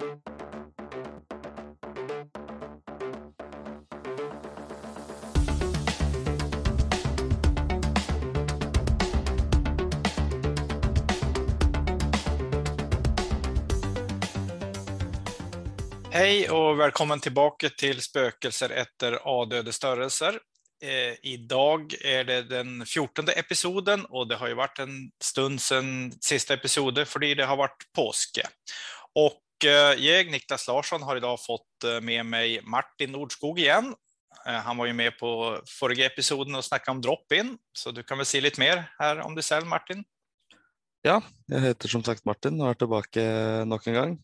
Hej och välkommen tillbaka till Spökelser efter adöde störelser. Eh, idag är det den fjortonde episoden och det har ju varit en stund sedan sista episoden för det har varit påske. Och jag, Niklas Larsson, har idag fått eh, med mig Martin Nordskog igen. Eh, han var ju med på förra episoden och snackade om drop-in, så du kan väl säga lite mer här om dig själv, Martin? Ja, jag heter som sagt Martin och är tillbaka nog en gång.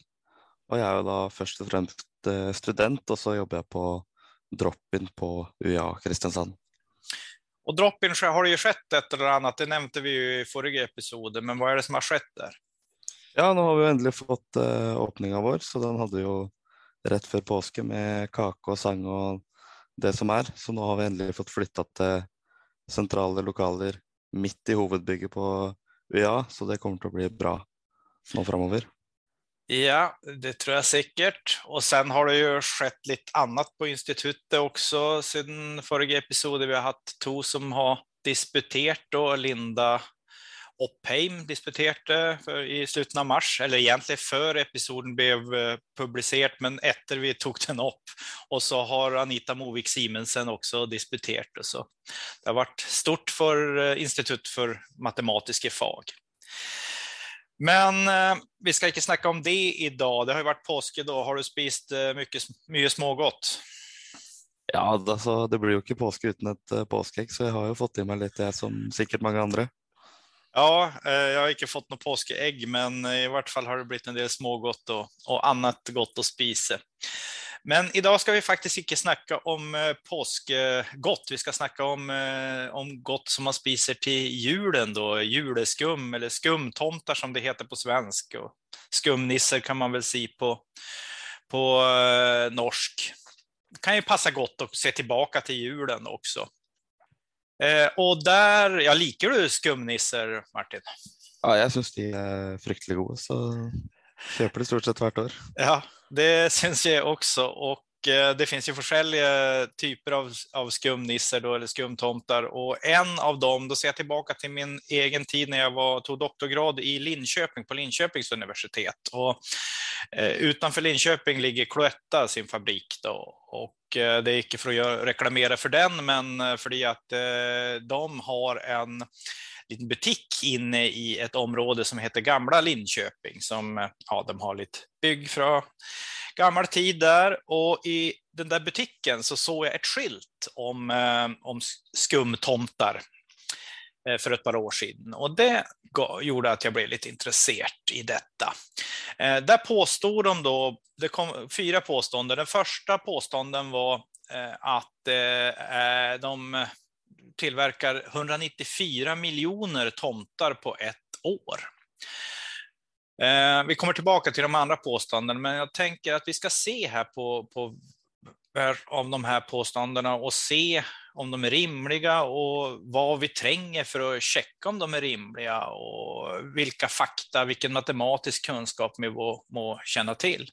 Och jag är då först och främst eh, student och så jobbar jag på drop-in på UiA Kristiansand. Och drop-in har det ju skett ett eller annat, det nämnde vi ju i förra episoden, men vad är det som har skett där? Ja, nu har vi äntligen fått eh, uh, öppning av vår, så den hade ju rätt för påske med kaka och sång och det som är. Så nu har vi äntligen fått flytta till centrala lokaler mitt i huvudbygget på UiA, så det kommer att bli bra nu framöver. Ja, det tror jag säkert. Och sen har det ju skett lite annat på institutet också sedan förra episoden. Vi har haft två som har disputerat och Linda Oppheim disputerte i slutet av mars, eller egentligen före episoden blev eh, publicerad, men efter vi tog den upp. Och så har Anita Movik Simensen också disputerat. Så. Det har varit stort för eh, Institut för matematiska fag. Men eh, vi ska inte snacka om det idag. Det har ju varit påsk idag. Har du spist eh, mycket, mycket smågott? Ja, alltså, det blir ju inte påsk utan ett eh, påskägg, så jag har ju fått i mig lite som säkert många andra. Ja, eh, jag har inte fått något påskägg, men i vart fall har det blivit en del smågott och, och annat gott att spisa. Men idag ska vi faktiskt inte snacka om eh, påskgott. Vi ska snacka om, eh, om gott som man spiser till julen då, juleskum eller skumtomtar som det heter på svensk. Och skumnisser kan man väl säga på, på norsk. Det kan ju passa gott att se tillbaka till julen också. Eh, och där, ja, liker du skumnisser, Martin? Ja, jag syns de är fruktansvärt goda, så köper det stort sett vart år. Ja, det syns jag också. Och Eh, det finns ju olika eh, typer av, av skumnissar då, eller skumtomtar och en av dem, då ser jag tillbaka till min egen tid när jag var, tog doktorgrad i Linköping på Linköpings universitet. Och, eh, utanför Linköping ligger Cloetta, sin fabrik. Då, och eh, det är inte för att reklamera för den, men eh, för att eh, de har en liten butik inne i ett område som heter Gamla Linköping som ja, de har lite byggfrö gammal tid där och i den där butiken så såg jag ett skylt om, eh, om skumtomtar eh, för ett par år sedan och det gjorde att jag blev lite intresserad i detta. Eh, där påstod de då, det kom fyra påståenden. Den första påståenden var att de tillverkar 194 miljoner tomtar på ett år. Eh, vi kommer tillbaka till de andra påståendena, men jag tänker att vi ska se här på, på av de här påståendena och se om de är rimliga och vad vi tränger för att checka om de är rimliga och vilka fakta, vilken matematisk kunskap vi må, må känna till.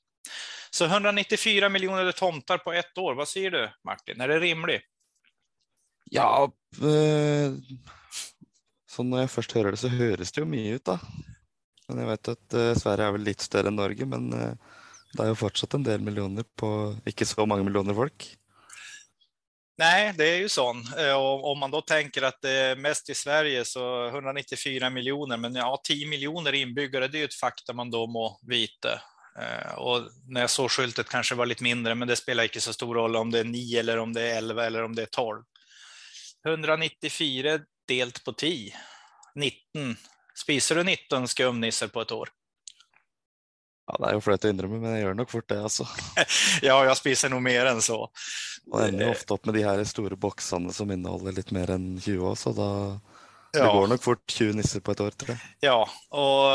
Så 194 miljoner tomtar på ett år, vad säger du Martin, är det rimligt? Ja, eh, så när jag först hör det så hörs det ju mycket ut. Då. Men jag vet att uh, eh, Sverige är väl lite större än Norge, men uh, det är ju fortsatt en del miljoner på inte så många miljoner folk. Nej, det är ju så. Eh, och om man då tänker att det är mest i Sverige så 194 miljoner, men ja, 10 miljoner inbyggare, det är ju ett faktum man då må vita. Och när jag såg skyltet kanske var lite mindre, men det spelar inte så stor roll om det är 9 eller om det är 11 eller om det är 12. 194 delt på 10. 19. Spiser du 19 skumnissar på ett år? Ja, det är ju flöt att inrymma, men jag gör nog fort det alltså. ja, jag spiser nog mer än så. Och ender ofta upp med de här stora boxarna som innehåller lite mer än 20, så då Ja. Det går nog fort 20 nissar på ett år tror jag. Ja, och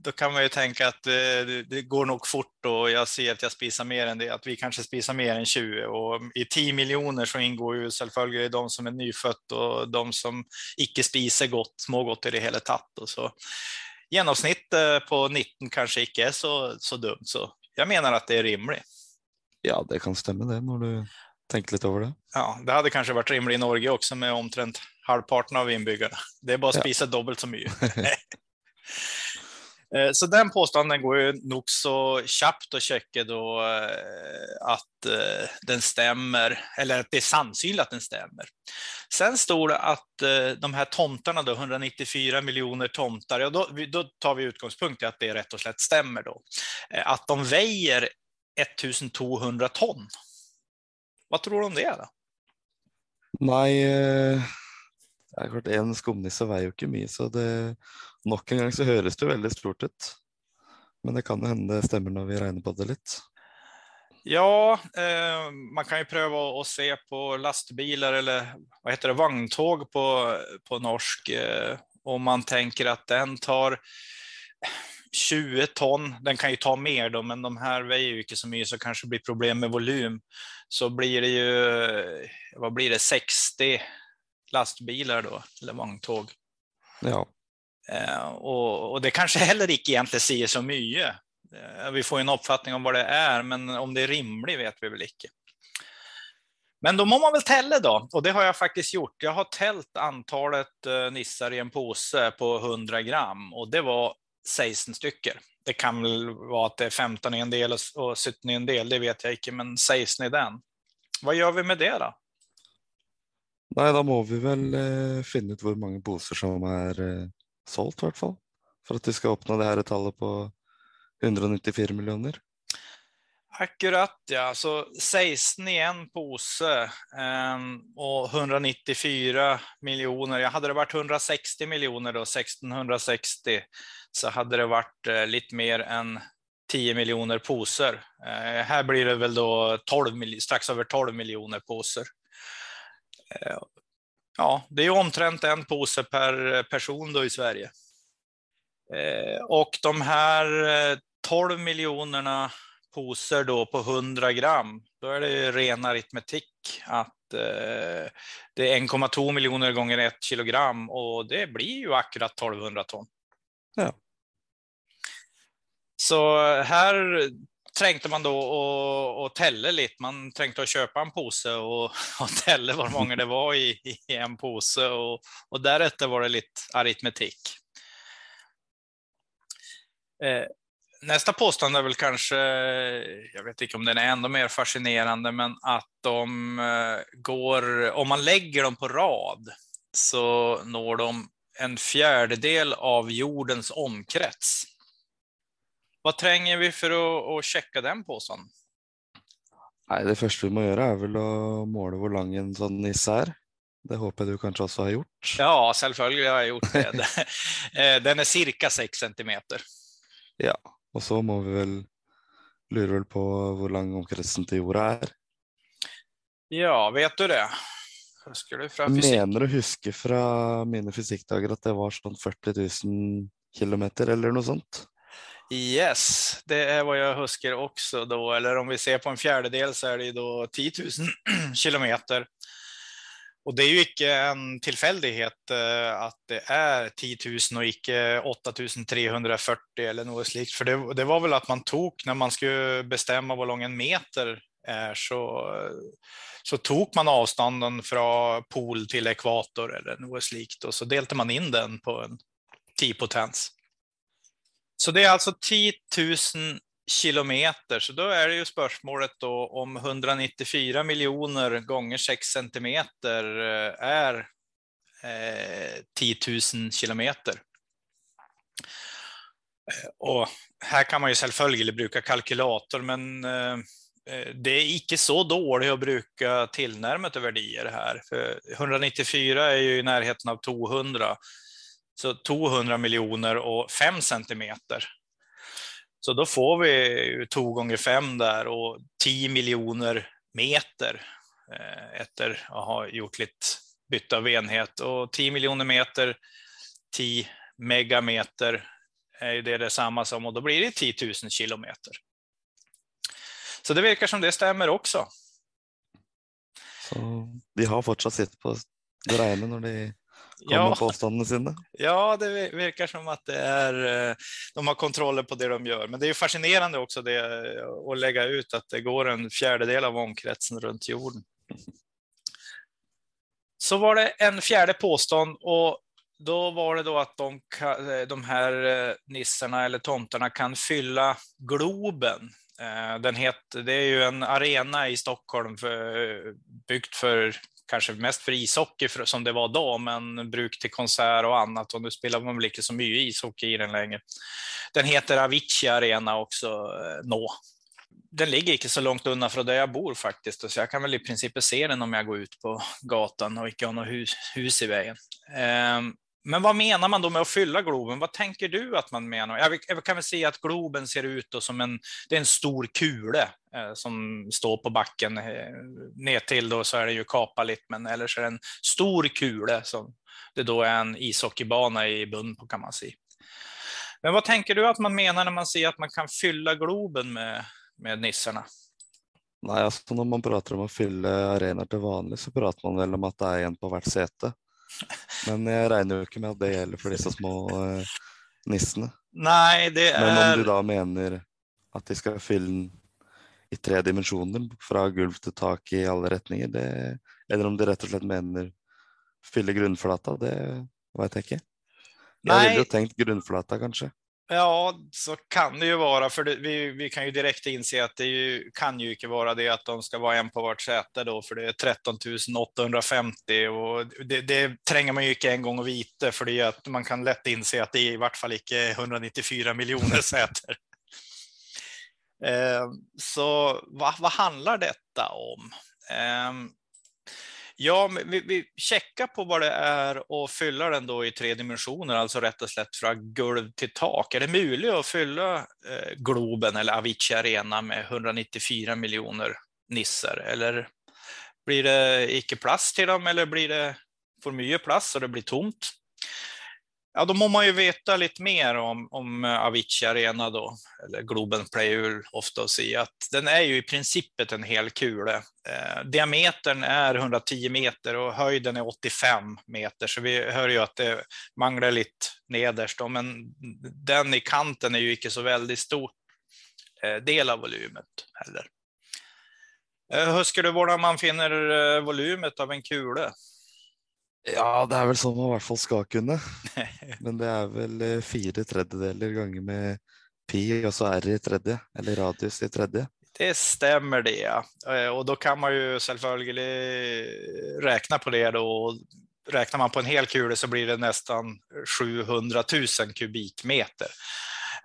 då kan man ju tänka att det, det går nog fort och jag ser att jag spisar mer än det, att vi kanske spisar mer än 20 och i 10 miljoner så ingår ju självföljd de som är nyfött och de som icke spiser gott, smågott i det hela tatt och så. Genomsnitt på 19 kanske icke är så, så dumt så Jag menar att det är rimligt. Ja, det kan stämma det när du tänker lite över det. Ja, det hade kanske varit rimligt i Norge också med omtrent halvparten av inbyggarna. Det är bara att spisa ja. dubbelt så mycket. Eh, så den påståenden går ju nog så tjappt att checka då eh, att eh, den stämmer, eller att det är sannsynligt att den stämmer. Sen står det att de här tomtarna då, 194 miljoner tomtar, ja då, då tar vi utgångspunkt i att det rätt och slätt stämmer då. Att de väger 1200 ton. Vad tror du om det då? Nej, det är klart en skumnisse väger ju inte mycket så det Nok en gang så høres det veldig stort ut. Men det kan hända det stämmer när vi räknar på det lite. Ja, eh, man kan ju pröva att se på lastbilar eller vad heter det, vagntåg på, på norsk. Eh, om man tänker att den tar 20 ton, den kan ju ta mer då, men de här väger ju inte så mycket så kanske det blir problem med volym. Så blir det ju, vad blir det, 60 lastbilar då, eller vagntåg. Ja. Eh, och, och, det kanske heller inte egentligen säger så mycket. Eh, vi får en uppfattning om vad det är, men om det är rimligt vet vi väl inte. Men då må man väl tälla då, och det har jag faktiskt gjort. Jag har tält antalet eh, nissar i en påse på 100 gram och det var 16 stycken. Det kan väl vara att det är 15 i en del och 17 i en del, det vet jag inte, men 16 i den. Vad gör vi med det då? Nej, då måste vi väl eh, finna ut hur många påsar som är eh, sålt i hvert fall. For at vi skal oppnå det her tallet på 194 miljoner. Akkurat ja, så 16 i en påse um, och 194 miljoner. Ja, hade det varit 160 miljoner då, 1660, så hade det varit uh, eh, lite mer än 10 miljoner påsar. Uh, eh, här blir det väl då 12, strax över 12 miljoner påsar. Uh, ja, det är omtrent en påse per person då i Sverige. Eh, och de här 12 eh, miljonerna poser då på 100 gram, då är det ren aritmetik att eh, det är 1,2 miljoner gånger ett kilogram och det blir ju akkurat 1200 ton. Ja. Så här trängte man då och, och tälle lite. Man tänkte att köpa en påse och, och tälle vad många det var i, i en påse och, och därefter var det lite aritmetik. Eh, nästa påstående är väl kanske, jag vet inte om den är ännu mer fascinerande, men att de eh, går, om man lägger dem på rad så når de en fjärdedel av jordens omkrets. Vad tränger vi för att, att checka den påsen? Nej, det första vi måste göra är väl att måla hur lång en sån nisse är. Det hoppas du kanske också har gjort? Ja, självklart har jag gjort det. Eh, den är cirka 6 centimeter. Ja, och så måste vi väl lura väl på hur lång omkretsen till jorden är. Ja, vet du det? Husker du från fysik? Menar du husker från mina fysikdagar att det var sån 40 000 kilometer eller något sånt? Yes, det är vad jag huskar också då, eller om vi ser på en fjärdedel så är det ju då 10 000 kilometer. Och det är ju icke en tillfällighet eh, att det är 10 000 och icke 8 340 eller något slikt. För det, det, var väl att man tog, när man skulle bestämma hur lång en meter är, så, så tog man avstånden från pol till ekvator eller något slikt och så delte man in den på en 10 potens. Så det är alltså 10 000 kilometer, så då är det ju spörsmålet då om 194 miljoner gånger 6 centimeter eh, är eh, 10 000 kilometer. Eh, och här kan man ju självföljligt bruka kalkylator, men eh, eh, det är icke så dåligt att bruka tillnärmade värdier här. För 194 är ju i närheten av 200 så 200 miljoner och 5 centimeter. Så då får vi 2 gånger 5 där och 10 miljoner meter eh, efter att ha gjort lite byte av enhet. Och 10 miljoner meter, 10 megameter är ju det detsamma som och då blir det 10 000 kilometer. Så det verkar som det stämmer också. Så de har fortsatt sitt på det regnet när de Kommer ja. påståendena sina? Ja, det verkar som att det är, eh, de har kontroller på det de gör. Men det är fascinerande också det, eh, att lägga ut att det går en fjärdedel av omkretsen runt jorden. Så var det en fjärde påstånd och då var det då att de, de här nissarna eller tomtarna kan fylla Globen Eh, den heter, det är ju en arena i Stockholm för, byggt för kanske mest för ishockey för, som det var då, men bruk till konsert och annat. Och nu spelar man väl inte så mycket ishockey i den längre. Den heter Avicii Arena också, eh, nå. Den ligger inte så långt undan från där jag bor faktiskt, så jag kan väl i princip se den om jag går ut på gatan och inte har något hus, hus i vägen. Um, men vad menar man då med att fylla Globen? Vad tänker du att man menar? Jag kan väl säga att Globen ser ut som en, det är en stor kule eh, som står på backen. Eh, ner till då så är det ju kapa lite, men eller så är det en stor kule som det då är en ishockeybana i bund på kan man säga. Men vad tänker du att man menar när man säger att man kan fylla Globen med, med nissarna? Nej, alltså när man pratar om att fylla arenor till vanligt så pratar man väl om att det är en på vart säte. Men jag räknar ju inte med att det gäller för dessa små uh, nissene. Nej, det är... Men om du då menar att de ska fylla i tre dimensioner, från golv till tak i alla riktningar, det, eller om de rätt och slett menar fylla grundflata, det vet jag inte. Jag hade ju tänkt grundflata kanske. Ja, så kan det ju vara, för det, vi, vi kan ju direkt inse att det ju, kan ju inte vara det att de ska vara en på vart säte då, för det är 13 850 och det, det tränger man ju inte en gång och vite för det är att man kan lätt inse att det är i vart fall inte 194 miljoner säter. eh, så vad, vad handlar detta om? Eh, Ja, vi, vi checkar på vad det är och fylla den då i tre dimensioner, alltså rätt och slätt från golv till tak. Är det möjligt att fylla eh, Globen eller Avicii Arena med 194 miljoner nisser Eller blir det icke plats till dem eller blir det för mycket plats och det blir tomt? Ja, då må man ju veta lite mer om, om eh, Avicii Arena då, eller Globen Player ofta att säga att den är ju i princip en hel kule. Eh, diametern är 110 meter och höjden är 85 meter, så vi hör ju att det manglar lite nederst, då, men den i kanten är ju inte så väldigt stor eh, del av volymet heller. Eh, hur ska du vara man finner eh, volymet av en kule? Ja, det är väl som man i alla fall ska kunna. Men det är väl eh, fyra tredjedelar gånger med pi och så r i tredje, eller radius i tredje. Det stämmer det. Eh, och då kan man ju självklart räkna på det då. Räknar man på en hel kula så blir det nästan 700 000 kubikmeter.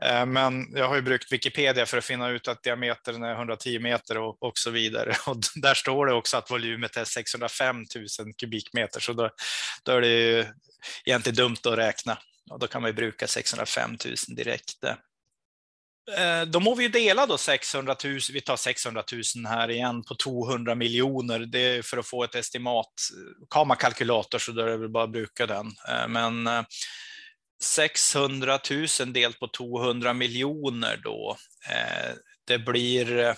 Eh, men jag har ju brukt Wikipedia för att finna ut att diametern är 110 meter och, och så vidare. Och där står det också att volymet är 605 000 kubikmeter, så då, då är det ju egentligen dumt att räkna. Och då kan man ju bruka 605 000 direkt. Eh, då må vi dela då 600 000, vi tar 600 000 här igen på 200 miljoner. Det är för att få ett estimat. Eh, har man kalkylator så då är det väl bara att bruka den. Men 600 000 delt på 200 miljoner då. Eh, det blir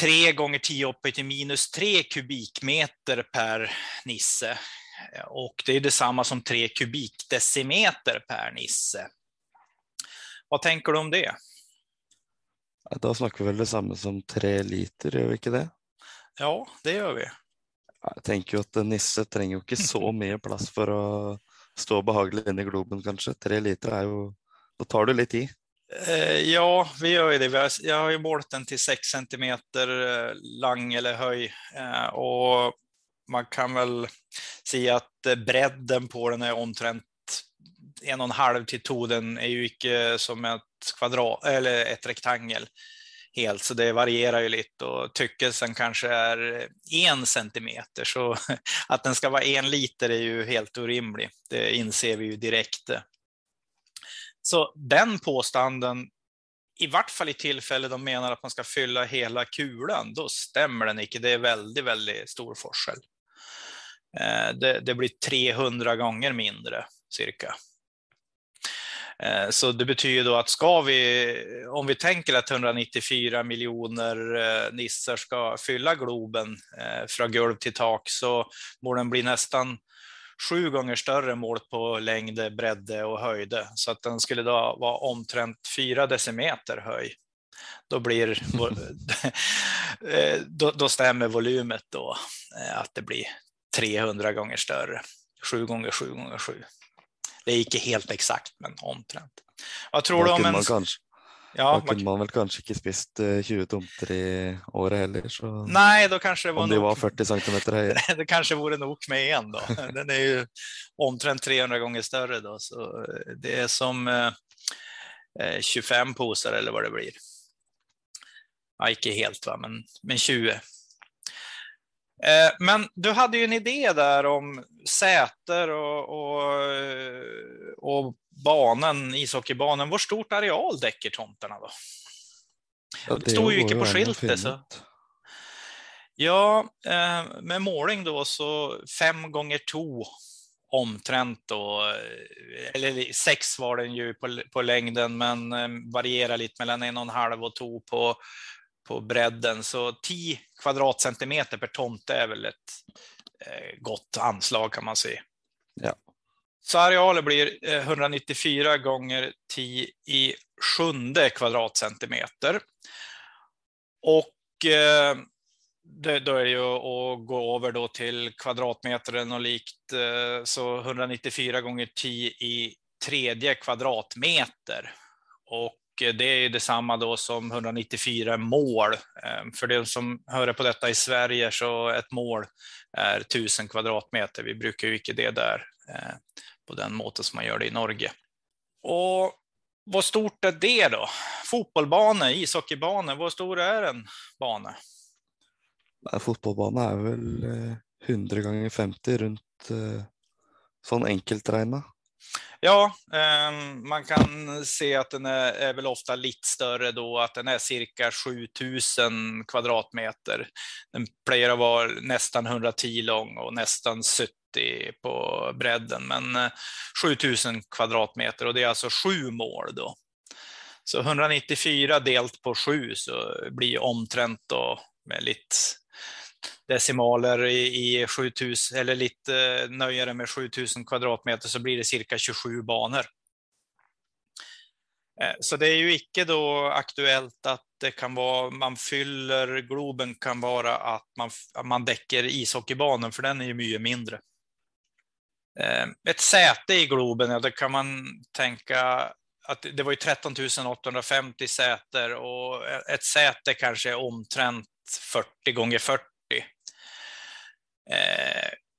3 eh, gånger 10 upphöjt till minus 3 kubikmeter per nisse. Och det är detsamma som 3 kubikdecimeter per nisse. Vad tänker du om det? Då snackar vi väl detsamma som 3 liter, gör vi inte det? Ja, det gör vi. Jag tänker att en nisse tränger inte så mycket plats för att stå behagligt inne i Globen kanske. Tre liter är ju, då tar du lite eh, i. Ja, vi gör ju det. Jag har ju målat den till 6 centimeter eh, lang eller höj eh, och man kan väl säga att bredden på den är omtrent en och en halv till två. Den är ju inte som ett kvadrat eller ett rektangel helt, så det varierar ju lite och tyckelsen kanske är en centimeter, så att den ska vara en liter är ju helt orimligt. Det inser vi ju direkt. Så den påståenden, i vart fall i tillfälle de menar att man ska fylla hela kulan, då stämmer den inte. Det är väldigt, väldigt stor forskel. Eh, det, det blir 300 gånger mindre cirka. Eh, så det betyder då att ska vi, om vi tänker att 194 miljoner eh, nissar ska fylla Globen eh, från golv till tak så borde den bli nästan sju gånger större målt på längd, bredd och höjd. Så att den skulle då vara omtrent fyra decimeter hög. Då, blir, då, då stämmer volymet då att det blir 300 gånger större. 7 gånger 7 gånger 7. Det är inte helt exakt, men omtrent. Vad tror du om en... Man kanske, ja, man kunde man väl kanske inte spist 20 tomter i året heller. Så... Nej, då kanske det var Om det var 40 centimeter höga. det kanske vore nog med en då. Den är ju omtrent 300 gånger större då, så det är som eh, 25 posar eller vad det blir. Ja, inte helt va, men, men 20. Eh, men du hade ju en idé där om säter och, och, och banan, ishockeybanan. Hur stort areal däcker tomterna då? Ja, det, det står ju inte på skyltet. Så. Ja, eh, med måling då så fem gånger två omtrent då, eller sex var den ju på, på längden, men eh, varierar lite mellan en och en halv och två på, på bredden. Så 10 kvadratcentimeter per tomte är väl ett eh, gott anslag kan man säga. Ja. Så arealen blir 194 eh, gånger 10 i sjunde kvadratcentimeter. Och eh, det, då är det ju att gå över då till kvadratmetern och likt, eh, så 194 gånger 10 i tredje kvadratmeter. Och Eh, det är detsamma då som 194 mål. Eh, för de som hör på detta i Sverige så ett mål är 1000 kvadratmeter. Vi brukar ju inte det där eh, på den måten som man gör det i Norge. Och vad stort är det då? Fotbollbane, ishockeybane. vad stor är en bana? Fotbollbana är väl 100 gånger 50 runt sån enkelt räknat. Ja, ehm, man kan se att den är, är, väl ofta lite större då, att den är cirka 7000 kvadratmeter. Den plejer att vara nästan 110 lång och nästan 70 på bredden, men eh, 7000 kvadratmeter och det är alltså sju mål då. Så 194 delt på sju så blir omtrent då med lite decimaler i, i 7000 eller lite nöjare med 7000 kvadratmeter så blir det cirka 27 banor. Eh, så det är ju icke då aktuellt att det kan vara, man fyller, Globen kan vara att man, man däcker ishockeybanan, för den är ju mycket mindre. Eh, ett säte i Globen, ja, det kan man tänka att det var ju 13 850 säter och ett säte kanske är omtrent 40 gånger 40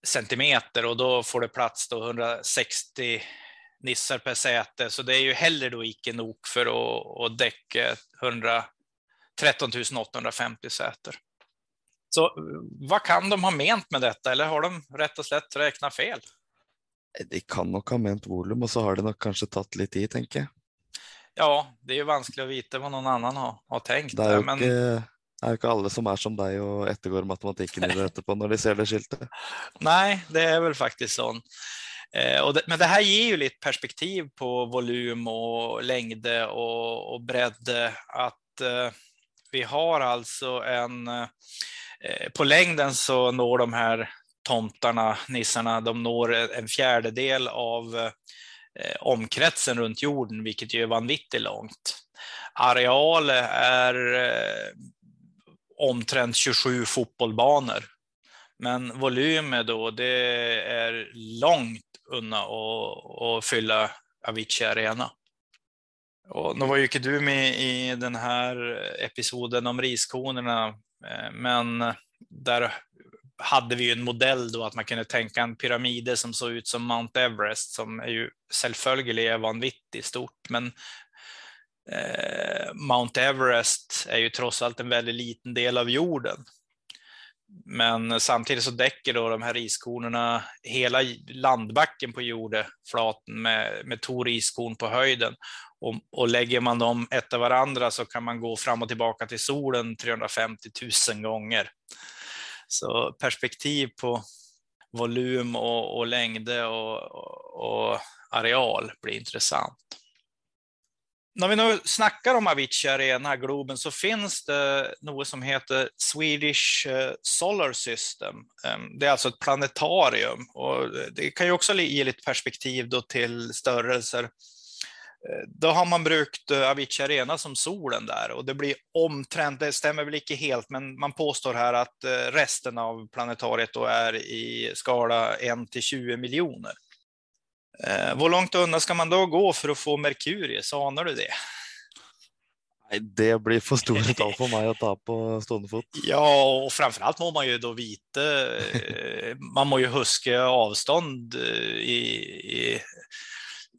centimeter och då får det plats då 160 nissar per säte, så det är ju heller då icke nog för att, att däcka 13 850 säter. Så vad kan de ha ment med detta, eller har de rätt och slätt räknat fel? De kan nog ha ment volym och så har det nog kanske tagit lite tid, tänker jag. Ja, det är ju vanskligt att veta vad någon annan har, har tänkt. Det är ju men... inte det är jo inte alla som är som dig och eftergår matematiken i det etterpå när de ser det skyltet. Nej, det är väl faktiskt så. Eh, det, men det här ger ju lite perspektiv på volym och längd och, och bredd. Att eh, vi har alltså en... Eh, på längden så når de här tomtarna, nissarna, de når en fjärdedel av eh, omkretsen runt jorden, vilket ju är vanvittigt långt. Areal är eh, omtrent 27 fotbollbanor. Men volymen då, det är långt undan att fylla Avicii Arena. Och nu var ju inte du med i den här episoden om riskonerna, eh, men där hade vi ju en modell då att man kunde tänka en pyramide som såg ut som Mount Everest som är ju självföljeligt vanvittigt stort, men Eh, Mount Everest är ju trots allt en väldigt liten del av jorden. Men samtidigt så däcker då de här iskornen hela landbacken på jordflaten med, med två riskorn på höjden. Och, och, lägger man dem efter varandra så kan man gå fram och tillbaka till solen 350 000 gånger. Så perspektiv på volym och, och längde och, och, och areal blir intressant när vi nu snackar om Avicii Arena, Globen, så finns det något som heter Swedish eh, Solar System. Ehm, det är alltså ett planetarium och det kan ju också ge lite perspektiv då till störelser. Eh, då har man brukt eh, Avicii Arena som solen där och det blir omtrent, det stämmer väl inte helt, men man påstår här att resten av planetariet då är i skala 1 till 20 miljoner. Eh, hur långt undan ska man då gå för att få Merkurius? Anar du det? Nej, det blir för stort tall för mig att ta på stående fot. Ja, och framförallt må man ju då vita. Eh, man må ju huska avstånd eh, i, i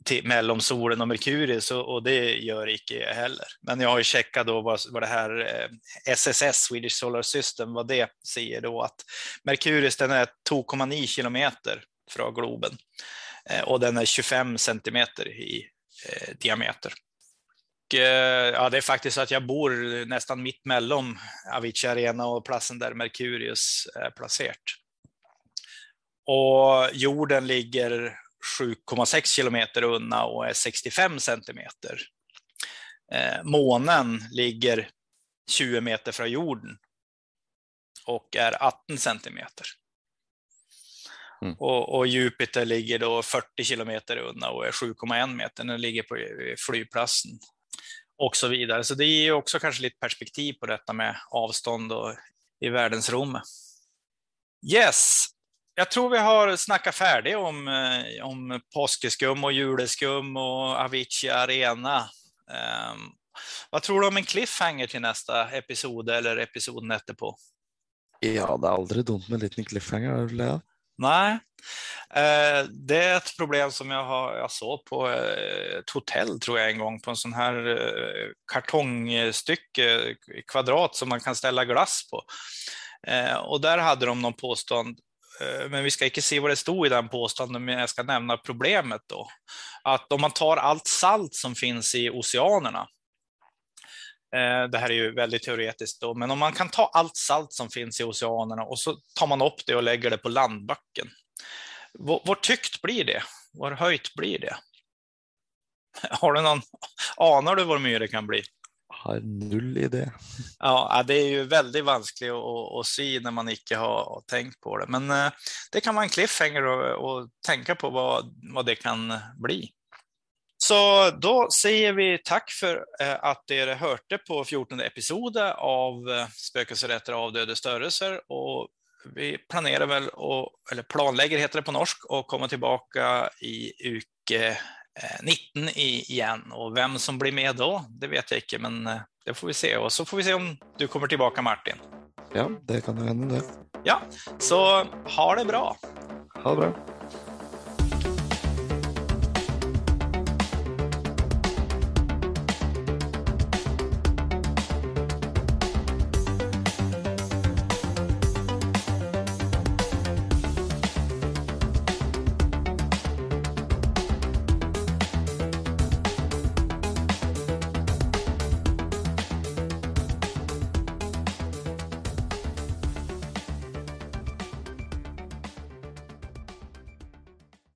till, mellan solen och Merkurius och, och, det gör icke jag heller. Men jag har ju checkat då vad, vad det här eh, SSS, Swedish Solar System, vad det säger då att Merkurius den är 2,9 kilometer från globen. Eh, och den är 25 centimeter i eh, diameter. Och, eh, ja, det är faktiskt så att jag bor nästan mitt mellan Avicii Arena och platsen där Merkurius är placerat. Och jorden ligger 7,6 kilometer undan och är 65 centimeter. Månen ligger 20 meter från jorden och är 18 centimeter. Mm. Och, och, Jupiter ligger då 40 kilometer undan och är 7,1 meter. Den ligger på flygplatsen och så vidare. Så det ger också kanske lite perspektiv på detta med avstånd och i världens rum. Yes, jag tror vi har snackat färdigt om, eh, om påskeskum och juleskum och Avicii Arena. Um, vad tror du om en cliffhanger till nästa episod eller episoden efterpå? Ja, det är aldrig dumt med en liten cliffhanger. Nej, eh, det är ett problem som jag, har, jag såg på eh, ett hotell tror jag en gång på en sån här eh, kartongstycke kvadrat som man kan ställa glass på. Och där hade de någon påstånd, men vi ska inte se vad det stod i den påståenden, men jag ska nämna problemet då. Att om man tar allt salt som finns i oceanerna det här är ju väldigt teoretiskt då, men om man kan ta allt salt som finns i oceanerna och så tar man upp det och lägger det på landbacken. Hur tyckt blir det? Hur höjt blir det? Har du någon, anar du hur mycket det kan bli? Har noll idé. Ja, det är ju väldigt vanskligt att, att se när man inte har tänkt på det, men eh, det kan vara en cliffhanger och, och tänka på vad, vad det kan bli. Så då säger vi tack för eh, att er hörde på 14 episoden av eh, Spökelserätter av döda störelser och vi planerar väl, och, eller planlägger heter det på norsk, att komma tillbaka i uke 19 eh, igen. Och vem som blir med då, det vet jag inte, men det får vi se. Och så får vi se om du kommer tillbaka Martin. Ja, det kan hända det. Ja, så ha det bra. Ha det bra.